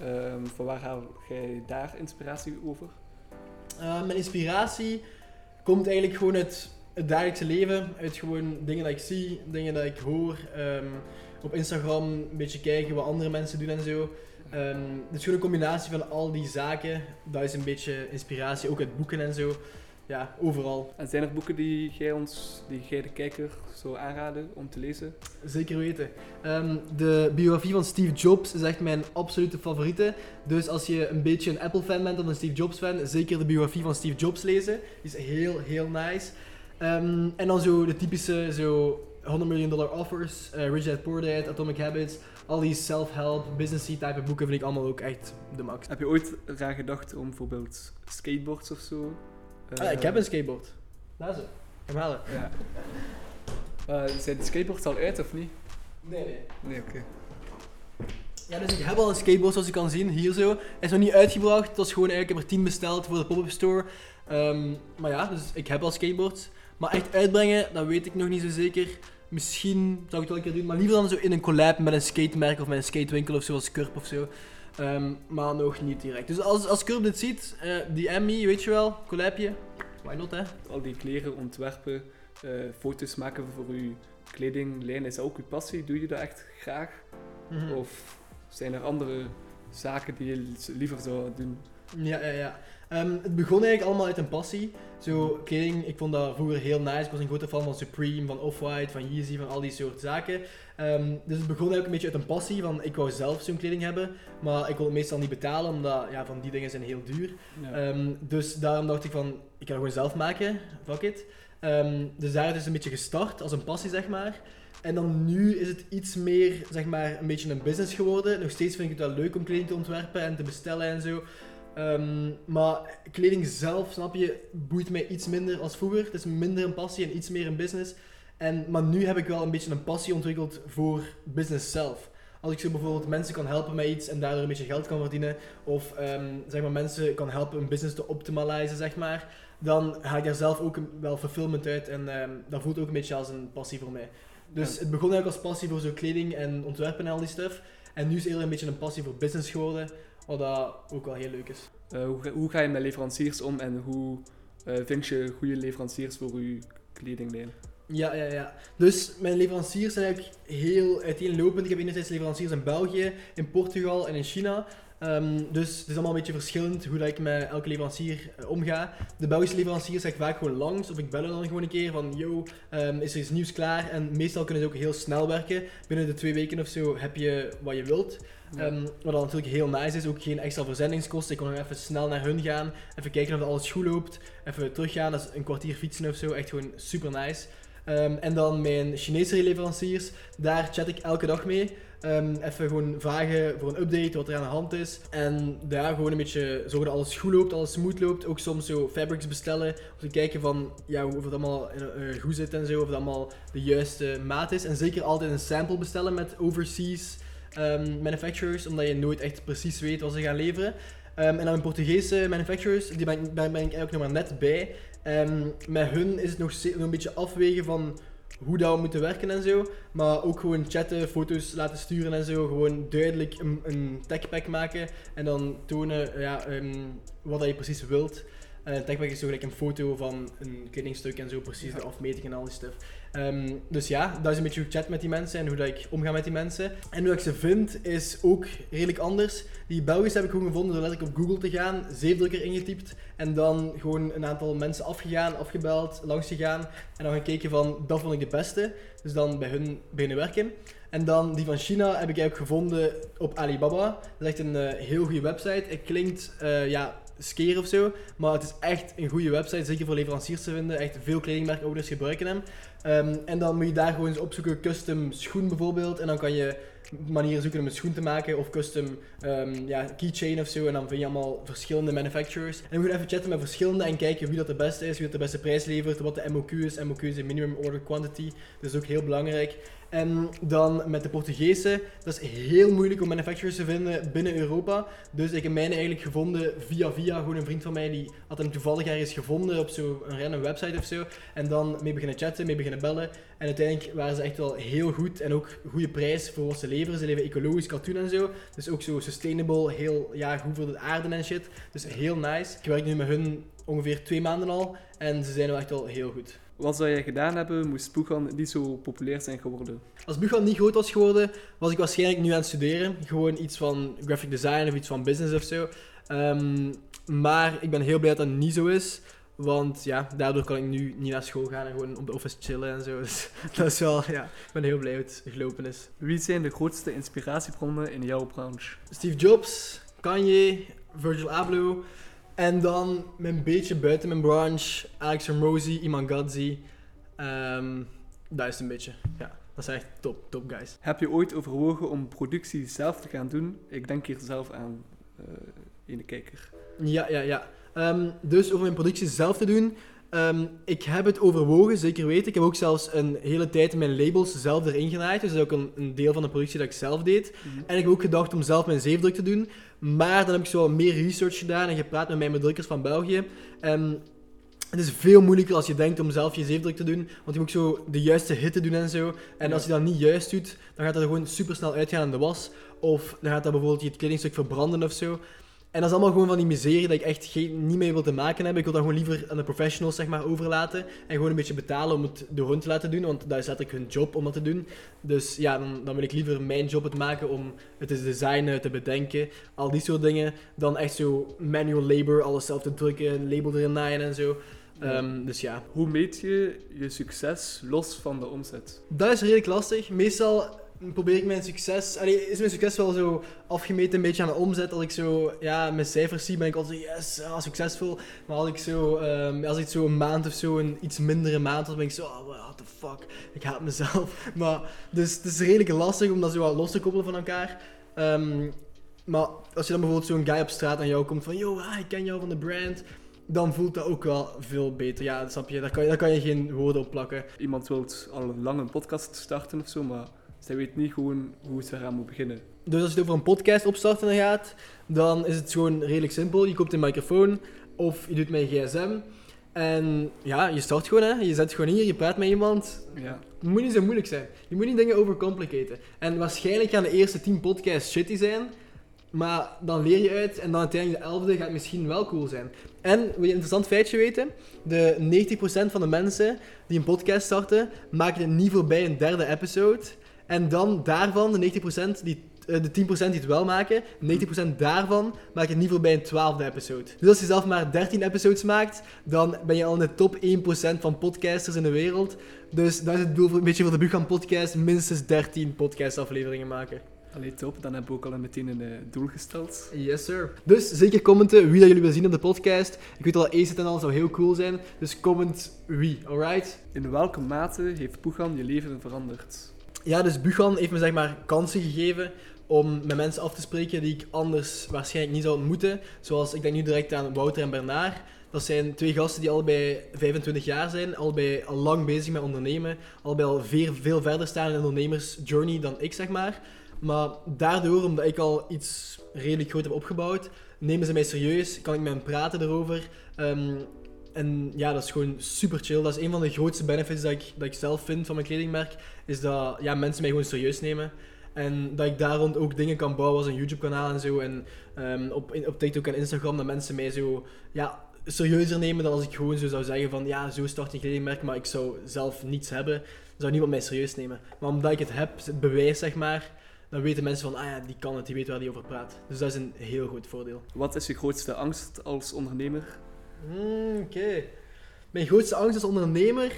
ehm, van waar haal jij daar inspiratie over? Uh, mijn inspiratie komt eigenlijk gewoon uit het dagelijkse leven. Uit gewoon dingen dat ik zie, dingen dat ik hoor. ehm, op Instagram een beetje kijken wat andere mensen doen en zo. Ehm dus gewoon een combinatie van al die zaken. Dat is een beetje inspiratie, ook uit boeken en zo. Ja, overal. En zijn er boeken die jij ons, die jij de kijker zou aanraden om te lezen? Zeker weten. Ehm, de biografie van Steve Jobs is echt mijn absolute favoriete. Dus als je een beetje een Apple-fan bent of een Steve Jobs-fan, zeker de biografie van Steve Jobs lezen. Die is heel, heel nice. Ehm, en dan zo de typische zo 100 million dollar offers, uh, Rich Dad Poor Dad, Atomic Habits. Al die self-help, businessy type boeken vind ik allemaal ook echt de max. Heb je ooit eraan gedacht om bijvoorbeeld skateboards of zo? Ah, ik heb een skateboard. Daar zo. Kom halen. Ja. Uh, <laughs> zijn de skateboards al uit of niet? Nee, nee. Nee, oké. Ja, dus ik heb al een skateboard zoals je kan zien, hier zo. Hij is nog niet uitgebracht, het was gewoon eigenlijk, ik heb er 10 besteld voor de pop-up store. Ehm, maar ja, dus ik heb al skateboards. Maar echt uitbrengen, dat weet ik nog niet zo zeker. Misschien zou ik het wel een keer doen, maar liever dan zo in een collab met een skatemerk of met een skatewinkel of zoals Curb of zo. Ehm, maar nog niet direct. Dus als, als Curb dit ziet, uh, die Emmy, weet je wel, collabje, why not hè? Al die kleren ontwerpen, uh, foto's maken voor uw kledinglijn, is dat ook uw passie? Doe je dat echt graag? Mm -hmm. Of zijn er andere zaken die je liever zou doen? Ja, ja, ja. Um, het begon eigenlijk allemaal uit een passie. Zo kleding, ik vond dat vroeger heel nice. Ik was een grote fan van Supreme, van Off-White, van Yeezy, van al die soort zaken. Um, dus het begon eigenlijk een beetje uit een passie van ik wou zelf zo'n kleding hebben, maar ik kon het meestal niet betalen omdat ja, van die dingen zijn heel duur. Ja. Um, dus daarom dacht ik van ik ga het gewoon zelf maken, fuck it. dus daar is het een beetje gestart als een passie zeg maar. En dan nu is het iets meer, zeg maar, een beetje een business geworden. Nog steeds vind ik het wel leuk om kleding te ontwerpen en te bestellen en zo. Um, maar kleding zelf, snap je, boeit mij iets minder als vroeger. Het is minder een passie en iets meer een business. En, maar nu heb ik wel een beetje een passie ontwikkeld voor business zelf. Als ik zo bijvoorbeeld mensen kan helpen met iets en daardoor een beetje geld kan verdienen, of um, zeg maar mensen kan helpen een business te optimaliseren, zeg maar, dan ga ik daar zelf ook wel fulfillment uit en um, dat voelt ook een beetje als een passie voor mij. Dus ja. het begon eigenlijk als passie voor zo kleding en ontwerpen en al die stuff. En nu is het eerder een beetje een passie voor business geworden. Wat dat ook wel heel leuk is. Uh, hoe, hoe, ga je met leveranciers om en hoe uh, vind je goede leveranciers voor je kledinglijn? Ja, ja, ja. Dus mijn leveranciers zijn eigenlijk heel uiteenlopend. Ik heb enerzijds leveranciers in België, in Portugal en in China. Um, dus het is allemaal een beetje verschillend hoe dat ik met elke leverancier uh, omga. De Belgische leveranciers zeg ik vaak gewoon langs of ik bel dan gewoon een keer van yo, um, is er iets nieuws klaar? En meestal kunnen ze ook heel snel werken. Binnen de twee weken of zo heb je wat je wilt. Ja. Um, wat dan natuurlijk heel nice is, ook geen extra verzendingskosten. Ik kon nog even snel naar hun gaan, even kijken of alles goed loopt, even teruggaan, dat is een kwartier fietsen of zo, echt gewoon super nice. Um, en dan mijn Chinese leveranciers, daar chat ik elke dag mee. Um, even gewoon vragen voor een update, wat er aan de hand is. En daar gewoon een beetje zorgen dat alles goed loopt, alles smooth loopt. Ook soms zo fabrics bestellen, om te kijken van ja, of het allemaal uh, goed zit en zo, of het allemaal de juiste maat is. En zeker altijd een sample bestellen met overseas um, manufacturers, omdat je nooit echt precies weet wat ze gaan leveren. En dan mijn Portugese manufacturers, die ben, ben ik eigenlijk nog maar net bij. Um, met hun is het nog, nog een beetje afwegen van hoe dat we moeten werken en zo. Maar ook gewoon chatten, foto's laten sturen en zo. Gewoon duidelijk een, een techpack maken en dan tonen ja, um, wat dat je precies wilt. Uh, een techpack is zo gelijk een foto van een kledingstuk en zo, precies de afmeting en al die stuff. Um, dus ja, dat is een beetje hoe ik chat met die mensen en hoe dat ik omga met die mensen. En hoe ik ze vind, is ook redelijk anders. Die Belgisch heb ik gewoon gevonden door letterlijk op Google te gaan, zeefdrukker ingetypt en dan gewoon een aantal mensen afgegaan, afgebeld, langs gegaan en dan gekeken van, dat vond ik de beste. Dus dan bij hun beginnen werken. En dan die van China heb ik eigenlijk gevonden op Alibaba. Dat is echt een uh, heel goede website. Het klinkt, uh, ja, skeer of zo. Maar het is echt een goede website, zeker voor leveranciers te vinden. Echt veel kledingmerkowners gebruiken hem. Um, en dan moet je daar gewoon eens opzoeken, custom schoen bijvoorbeeld. En dan kan je manieren zoeken om een schoen te maken of custom um, ja, keychain of zo. En dan vind je allemaal verschillende manufacturers. En we moeten even chatten met verschillende en kijken wie dat de beste is, wie dat de beste prijs levert, wat de MOQ is. MOQ is minimum order quantity, is ook heel belangrijk. En dan met de Portugese, dat is heel moeilijk om manufacturers te vinden binnen Europa. Dus ik heb mijne eigenlijk gevonden via via, gewoon een vriend van mij die had hem toevallig ergens gevonden op zo'n random website of zo. En dan mee beginnen chatten, mee beginnen bellen. En uiteindelijk waren ze echt wel heel goed en ook goede prijs voor wat ze leveren. Ze leveren ecologisch katoen en zo. Dus ook zo sustainable, heel ja, goed voor de aarde en shit. Dus heel nice. Ik werk nu met hun ongeveer twee maanden al en ze zijn wel echt wel heel goed. Wat zou jij gedaan hebben, moest Boegan niet zo populair zijn geworden? Als Boegan niet groot was geworden, was ik waarschijnlijk nu aan het studeren. Gewoon iets van graphic design of iets van business of zo. Um, maar ik ben heel blij dat dat niet zo is. Want ja, daardoor kan ik nu niet naar school gaan en gewoon op de office chillen en zo. <laughs> Dus dat is wel, ja, ik ben heel blij hoe het gelopen is. Wie zijn de grootste inspiratiebronnen in jouw branche? Steve Jobs, Kanye, Virgil Abloh. En dan een beetje buiten mijn branche, Alex Hormozy, Iman Gadzi. Ehm, dat is een beetje, ja. Dat zijn echt top, top guys. Heb je ooit overwogen om productie zelf te gaan doen? Ik denk hier zelf aan eh in de kijker. Ja, ja, ja. Ehm, dus over mijn productie zelf te doen. Ehm, ik heb het overwogen, zeker weten. Ik heb ook zelfs een hele tijd mijn labels zelf erin genaaid. Dus dat is ook een, een deel van de productie dat ik zelf deed. En ik heb ook gedacht om zelf mijn zeefdruk te doen. Maar dan heb ik zo meer research gedaan en gepraat met mijn bedrukkers van België. En het is veel moeilijker als je denkt om zelf je zeefdruk te doen. Want je moet ook zo de juiste hitte doen en zo. En Ja. als je dat niet juist doet, dan gaat dat er gewoon super snel uitgaan in de was. Of dan gaat dat bijvoorbeeld je kledingstuk verbranden of zo. En dat is allemaal gewoon van die miserie dat ik echt geen, niet mee wil te maken hebben. Ik wil dat gewoon liever aan de professionals zeg maar, overlaten. En gewoon een beetje betalen om het door hun te laten doen. Want dat is letterlijk hun job om dat te doen. Dus ja, dan, dan wil ik liever mijn job het maken om het te designen, te bedenken. Al die soort dingen. Dan echt zo manual labor, alles zelf te drukken, een label erin naaien en zo. Ehm, dus ja, Hoe meet je je succes los van de omzet? dat is redelijk lastig. Meestal probeer ik mijn succes... Allee, is mijn succes wel zo afgemeten een beetje aan de omzet. Als ik zo ja, mijn cijfers zie, ben ik altijd zo, yes, ah, succesvol. Maar als ik zo, ehm, als ik zo een maand of zo, een iets mindere maand, dan ben ik zo, oh, what the fuck, ik haat mezelf. <laughs> Maar, dus het is redelijk lastig om dat zo wat los te koppelen van elkaar. Ehm, maar als je dan bijvoorbeeld zo'n guy op straat aan jou komt van, yo, ah, ik ken jou van de brand... Dan voelt dat ook wel veel beter. Ja, dat snap je. Daar kan je, daar kan je geen woorden op plakken. Iemand wil al lang een podcast starten of zo, maar zij weet niet gewoon hoe ze eraan moet beginnen. Dus als je het over een podcast opstarten gaat, dan is het gewoon redelijk simpel. Je koopt een microfoon of je doet met een gsm. En ja, je start gewoon, hè. Je zet gewoon hier, je praat met iemand. Ja. Het moet niet zo moeilijk zijn. Je moet niet dingen overcomplicaten. En waarschijnlijk gaan de eerste 10 podcasts shitty zijn. Maar dan leer je uit en dan uiteindelijk de elfde gaat misschien wel cool zijn. En wil je een interessant feitje weten? De 90% van de mensen die een podcast starten, maken het niet voorbij een derde episode. En dan daarvan, de 90%, die, eh, de 10% die het wel maken, 90% daarvan maken het niet voorbij een twaalfde episode. Dus als je zelf maar 13 episodes maakt, dan ben je al in de top 1% van podcasters in de wereld. Dus dat is het doel voor, een beetje voor de Buchan podcast, minstens 13 podcastafleveringen maken. Allee, top. Dan hebben we ook al meteen een eh, doel gesteld. Yes, sir. Dus zeker commenten wie dat jullie willen zien op de podcast. Ik weet al, Ace en al zou heel cool zijn. Dus comment wie, alright? In welke mate heeft Poegan je leven veranderd? Ja, dus Buchan heeft me zeg maar kansen gegeven om met mensen af te spreken die ik anders waarschijnlijk niet zou ontmoeten. Zoals, ik denk nu direct aan Wouter en Bernard. Dat zijn twee gasten die allebei 25 jaar zijn, allebei al lang bezig met ondernemen, allebei al veel, veel verder staan in de ondernemersjourney dan ik, zeg maar. Maar daardoor, omdat ik al iets redelijk groot heb opgebouwd, nemen ze mij serieus, kan ik met hen praten erover. Ehm, en ja, dat is gewoon super chill. Dat is een van de grootste benefits dat ik, dat ik zelf vind van mijn kledingmerk, is dat ja, mensen mij gewoon serieus nemen. En dat ik daar rond ook dingen kan bouwen als een YouTube-kanaal en zo. En ehm, op, op TikTok en Instagram, dat mensen mij zo ja, serieuzer nemen dan als ik gewoon zo zou zeggen van ja, zo start een kledingmerk, maar ik zou zelf niets hebben. Zou niemand mij serieus nemen. Maar omdat ik het heb, het bewijs zeg maar, dan weten mensen van ah ja, die kan het, die weet waar die over praat. Dus dat is een heel goed voordeel. Wat is je grootste angst als ondernemer? Hmm, Oké. Mijn grootste angst als ondernemer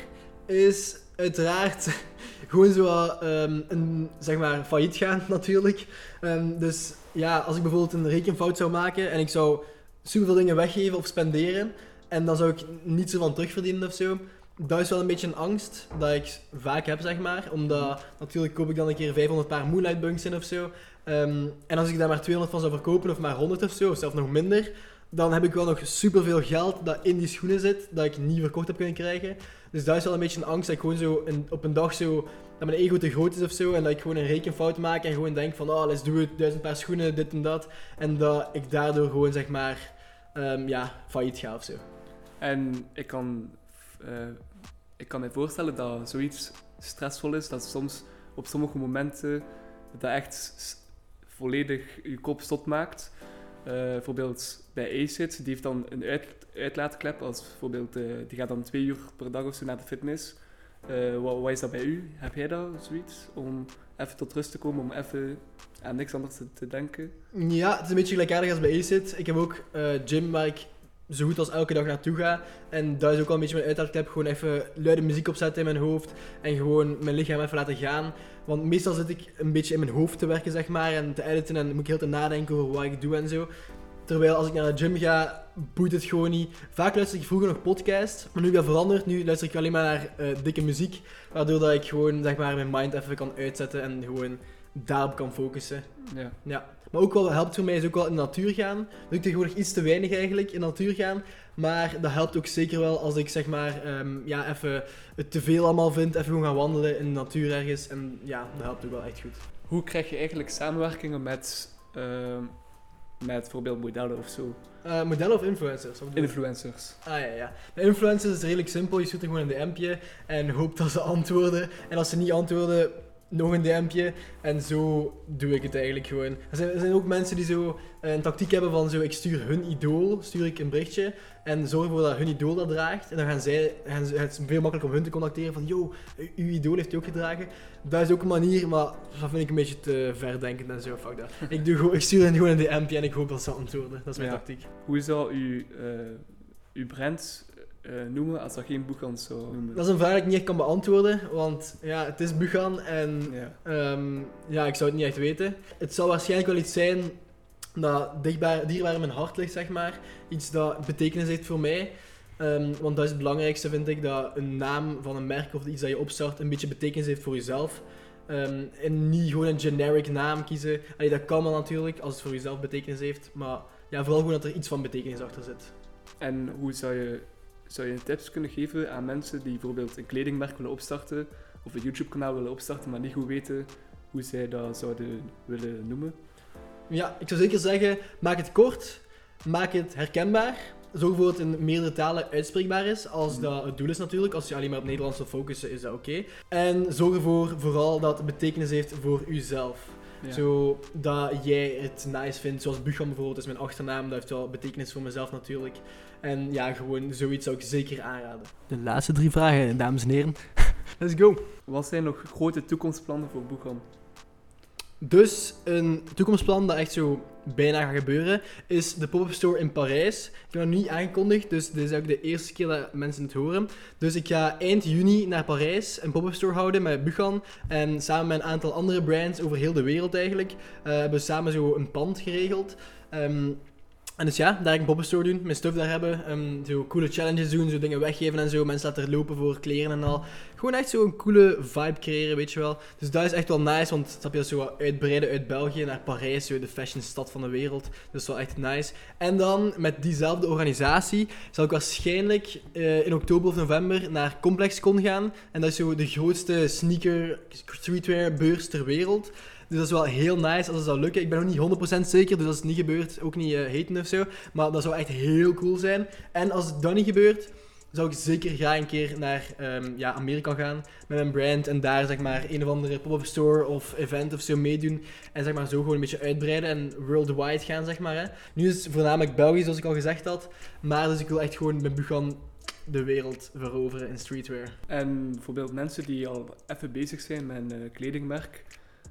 is uiteraard <laughs> gewoon zo ehm, een, zeg maar, failliet gaan <laughs> natuurlijk. Ehm, dus ja, als ik bijvoorbeeld een rekenfout zou maken en ik zou superveel dingen weggeven of spenderen en dan zou ik niet zo van terugverdienen of zo. Dat is wel een beetje een angst dat ik vaak heb, zeg maar. Omdat natuurlijk koop ik dan een keer 500 paar Moonlight Bunks in of zo. Ehm, en als ik daar maar 200 van zou verkopen of maar 100 of zo, of zelfs nog minder, dan heb ik wel nog superveel geld dat in die schoenen zit, dat ik niet verkocht heb kunnen krijgen. Dus dat is wel een beetje een angst dat ik gewoon zo op een dag zo, dat mijn ego te groot is of zo, en dat ik gewoon een rekenfout maak en gewoon denk van, oh, let's do it, duizend paar schoenen, dit en dat. En dat ik daardoor gewoon, zeg maar, ehm, ja, failliet ga of zo. En ik kan, eh, ik kan me voorstellen dat zoiets stressvol is, dat soms op sommige momenten dat echt volledig je kop stot maakt. Eh, bijvoorbeeld bij ACID, die heeft dan een uit, uitlaatklep, als bijvoorbeeld, eh, die gaat dan twee uur per dag of zo naar de fitness. Eh, wat, is dat bij u? Heb jij dat, zoiets? Om even tot rust te komen, om even aan niks anders te, denken? Ja, het is een beetje gelijkaardig als bij ACID. Ik heb ook gym waar zo goed als elke dag naartoe ga. En dat is ook al een beetje mijn uitlaatklep. Gewoon even luide muziek opzetten in mijn hoofd. En gewoon mijn lichaam even laten gaan. Want meestal zit ik een beetje in mijn hoofd te werken, zeg maar. En te editen en moet ik heel te nadenken over wat ik doe en zo. Terwijl als ik naar de gym ga, boeit het gewoon niet. Vaak luister ik vroeger nog podcasts, maar nu heb ik dat veranderd. Nu luister ik alleen maar naar eh, dikke muziek, waardoor dat ik gewoon zeg maar, mijn mind even kan uitzetten en gewoon daarop kan focussen. Ja. Ja. Maar ook wel helpt voor mij is ook wel in de natuur gaan. Doe ik tegenwoordig iets te weinig eigenlijk in de natuur gaan. Maar dat helpt ook zeker wel als ik zeg maar ehm, ja, even het te veel allemaal vind. Even gewoon gaan wandelen in de natuur ergens. En ja, dat helpt ook wel echt goed. Hoe krijg je eigenlijk samenwerkingen met, ehm, met bijvoorbeeld modellen of zo? Eh, modellen of influencers? Wat je? Influencers. Ah ja, ja. Bij influencers is het redelijk simpel. Je stuurt er gewoon een DM'tje en hoopt dat ze antwoorden. En als ze niet antwoorden, nog een DM'tje. En zo doe ik het eigenlijk gewoon. Er zijn, er zijn ook mensen die zo eh, een tactiek hebben van zo, ik stuur hun idool, stuur ik een berichtje. En zorg ervoor dat hun idool dat draagt. En dan gaan zij, gaan het is veel makkelijker om hun te contacteren van, yo, uw idool heeft die ook gedragen. Dat is ook een manier, maar dat vind ik een beetje te verdenkend en zo. Fuck dat. <laughs> Ik, doe, gewoon- ik stuur hen gewoon een DM'tje en ik hoop dat ze antwoorden. Dat is mijn Ja. tactiek. Hoe zou u eh, uw brand eh, noemen als dat geen boekhand zou noemen? Dat is een vraag die ik niet echt kan beantwoorden, want ja, het is Bugan en Ja. ehm, ja, ik zou het niet echt weten. Het zal waarschijnlijk wel iets zijn dat dichtbaar, dierbaar in mijn hart ligt, zeg maar. Iets dat betekenis heeft voor mij. Ehm, want dat is het belangrijkste, vind ik, dat een naam van een merk of iets dat je opstart een beetje betekenis heeft voor jezelf. Ehm, en niet gewoon een generic naam kiezen. Allee, dat kan wel natuurlijk, als het voor jezelf betekenis heeft. Maar ja, vooral gewoon dat er iets van betekenis achter zit. En hoe zou je, zou je tips kunnen geven aan mensen die bijvoorbeeld een kledingmerk willen opstarten of een YouTube-kanaal willen opstarten, maar niet goed weten hoe zij dat zouden willen noemen? Ja, ik zou zeker zeggen, maak het kort, maak het herkenbaar. Zorg ervoor dat het in meerdere talen uitspreekbaar is, als Mhm. dat het doel is natuurlijk. Als je alleen maar op Nederlands wil focussen, is dat oké. En zorg ervoor vooral dat het betekenis heeft voor uzelf. Ja. Zodat jij het nice vindt, zoals Buchan bijvoorbeeld is mijn achternaam, dat heeft wel betekenis voor mezelf natuurlijk. En ja, gewoon zoiets zou ik zeker aanraden. De laatste drie vragen, dames en heren. Let's go! Wat zijn nog grote toekomstplannen voor Boegan? Dus een toekomstplan dat echt zo bijna gaat gebeuren, is de pop-up store in Parijs. Ik heb dat nog niet aangekondigd, dus dit is ook de eerste keer dat mensen het horen. Dus ik ga eind juni naar Parijs een pop-up store houden met Buchan. En samen met een aantal andere brands over heel de wereld eigenlijk, eh, hebben we samen zo een pand geregeld. Ehm, en dus ja, daar ik pop-up store doen, mijn stuff daar hebben, ehm, zo coole challenges doen, zo dingen weggeven en zo, mensen laten lopen voor kleren en al. Gewoon echt zo een coole vibe creëren, weet je wel. Dus dat is echt wel nice, want snap je, dat zo uitbreiden uit België naar Parijs, zo de fashionstad van de wereld. Dus wel echt nice. En dan met diezelfde organisatie zal ik waarschijnlijk eh, in oktober of november naar ComplexCon gaan. En dat is zo de grootste sneaker streetwear beurs ter wereld. Dus dat is wel heel nice als het zou lukken. Ik ben nog niet 100% zeker, dus als het niet gebeurt, ook niet eh haten of zo. Maar dat zou echt heel cool zijn. En als het dan niet gebeurt, zou ik zeker graag een keer naar ehm, ja, Amerika gaan met mijn brand. En daar zeg maar een of andere pop-up store of event of zo meedoen. En zeg maar zo gewoon een beetje uitbreiden en worldwide gaan, zeg maar. Hè. Nu is het voornamelijk Belgisch, zoals ik al gezegd had. Maar dus ik wil echt gewoon met Bugan de wereld veroveren in streetwear. En bijvoorbeeld mensen die al even bezig zijn met een eh, kledingmerk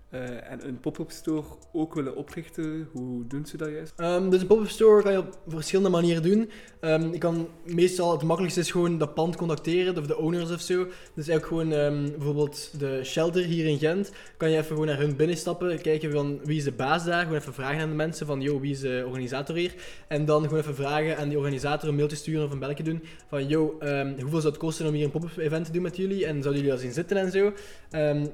eh, en een pop-up store ook willen oprichten, hoe doen ze dat juist? Ehm, dus een pop-up store kan je op verschillende manieren doen. Ehm, je kan meestal, het makkelijkste is gewoon dat pand contacteren, of de owners of zo. Dus eigenlijk gewoon ehm, bijvoorbeeld de shelter hier in Gent. Kan je even gewoon naar hun binnenstappen, kijken van wie is de baas daar. Gewoon even vragen aan de mensen van, yo, wie is de organisator hier? En dan gewoon even vragen aan die organisator een mailtje sturen of een belletje doen. Van, yo, hoeveel zou het kosten om hier een pop-up event te doen met jullie? En zouden jullie dat zien zitten en zo?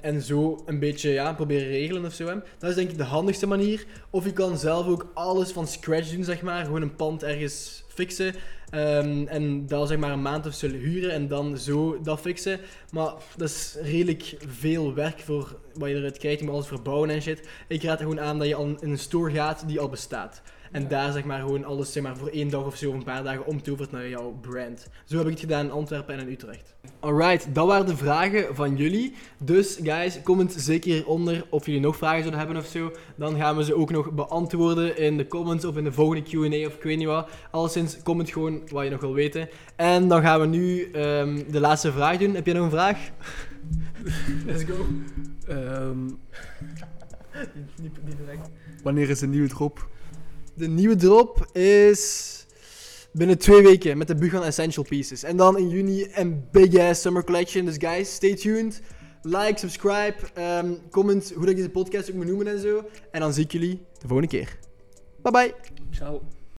En zo een beetje, ja, proberen regelen of zo. Hè. Dat is denk ik de handigste manier. Of je kan zelf ook alles van scratch doen, zeg maar. Gewoon een pand ergens fixen. ehm, en dan zeg maar een maand of zo huren en dan zo dat fixen. Maar dat is redelijk veel werk voor wat je eruit krijgt. Je moet alles verbouwen en shit. Ik raad er gewoon aan dat je al in een store gaat die al bestaat. En Ja. daar zeg maar gewoon alles zeg maar, voor één dag of zo, of een paar dagen omtovert naar jouw brand. Zo heb ik het gedaan in Antwerpen en in Utrecht. Alright, dat waren de vragen van jullie. Dus guys, comment zeker hieronder of jullie nog vragen zouden hebben of zo. Dan gaan we ze ook nog beantwoorden in de comments of in de volgende Q&A of ik weet niet wat. Alleszins, comment gewoon wat je nog wil weten. En dan gaan we nu ehm, de laatste vraag doen. Heb jij nog een vraag? <laughs> Let's go. Ehm, <laughs> Niet, niet direct. wanneer is een nieuwe drop? De nieuwe drop is binnen twee weken met de Bugan Essential Pieces. En dan in juni een big ass summer collection. Dus guys, stay tuned. Like, subscribe, ehm, comment hoe dat ik deze podcast ook moet noemen en zo. En dan zie ik jullie de volgende keer. Bye bye. Ciao.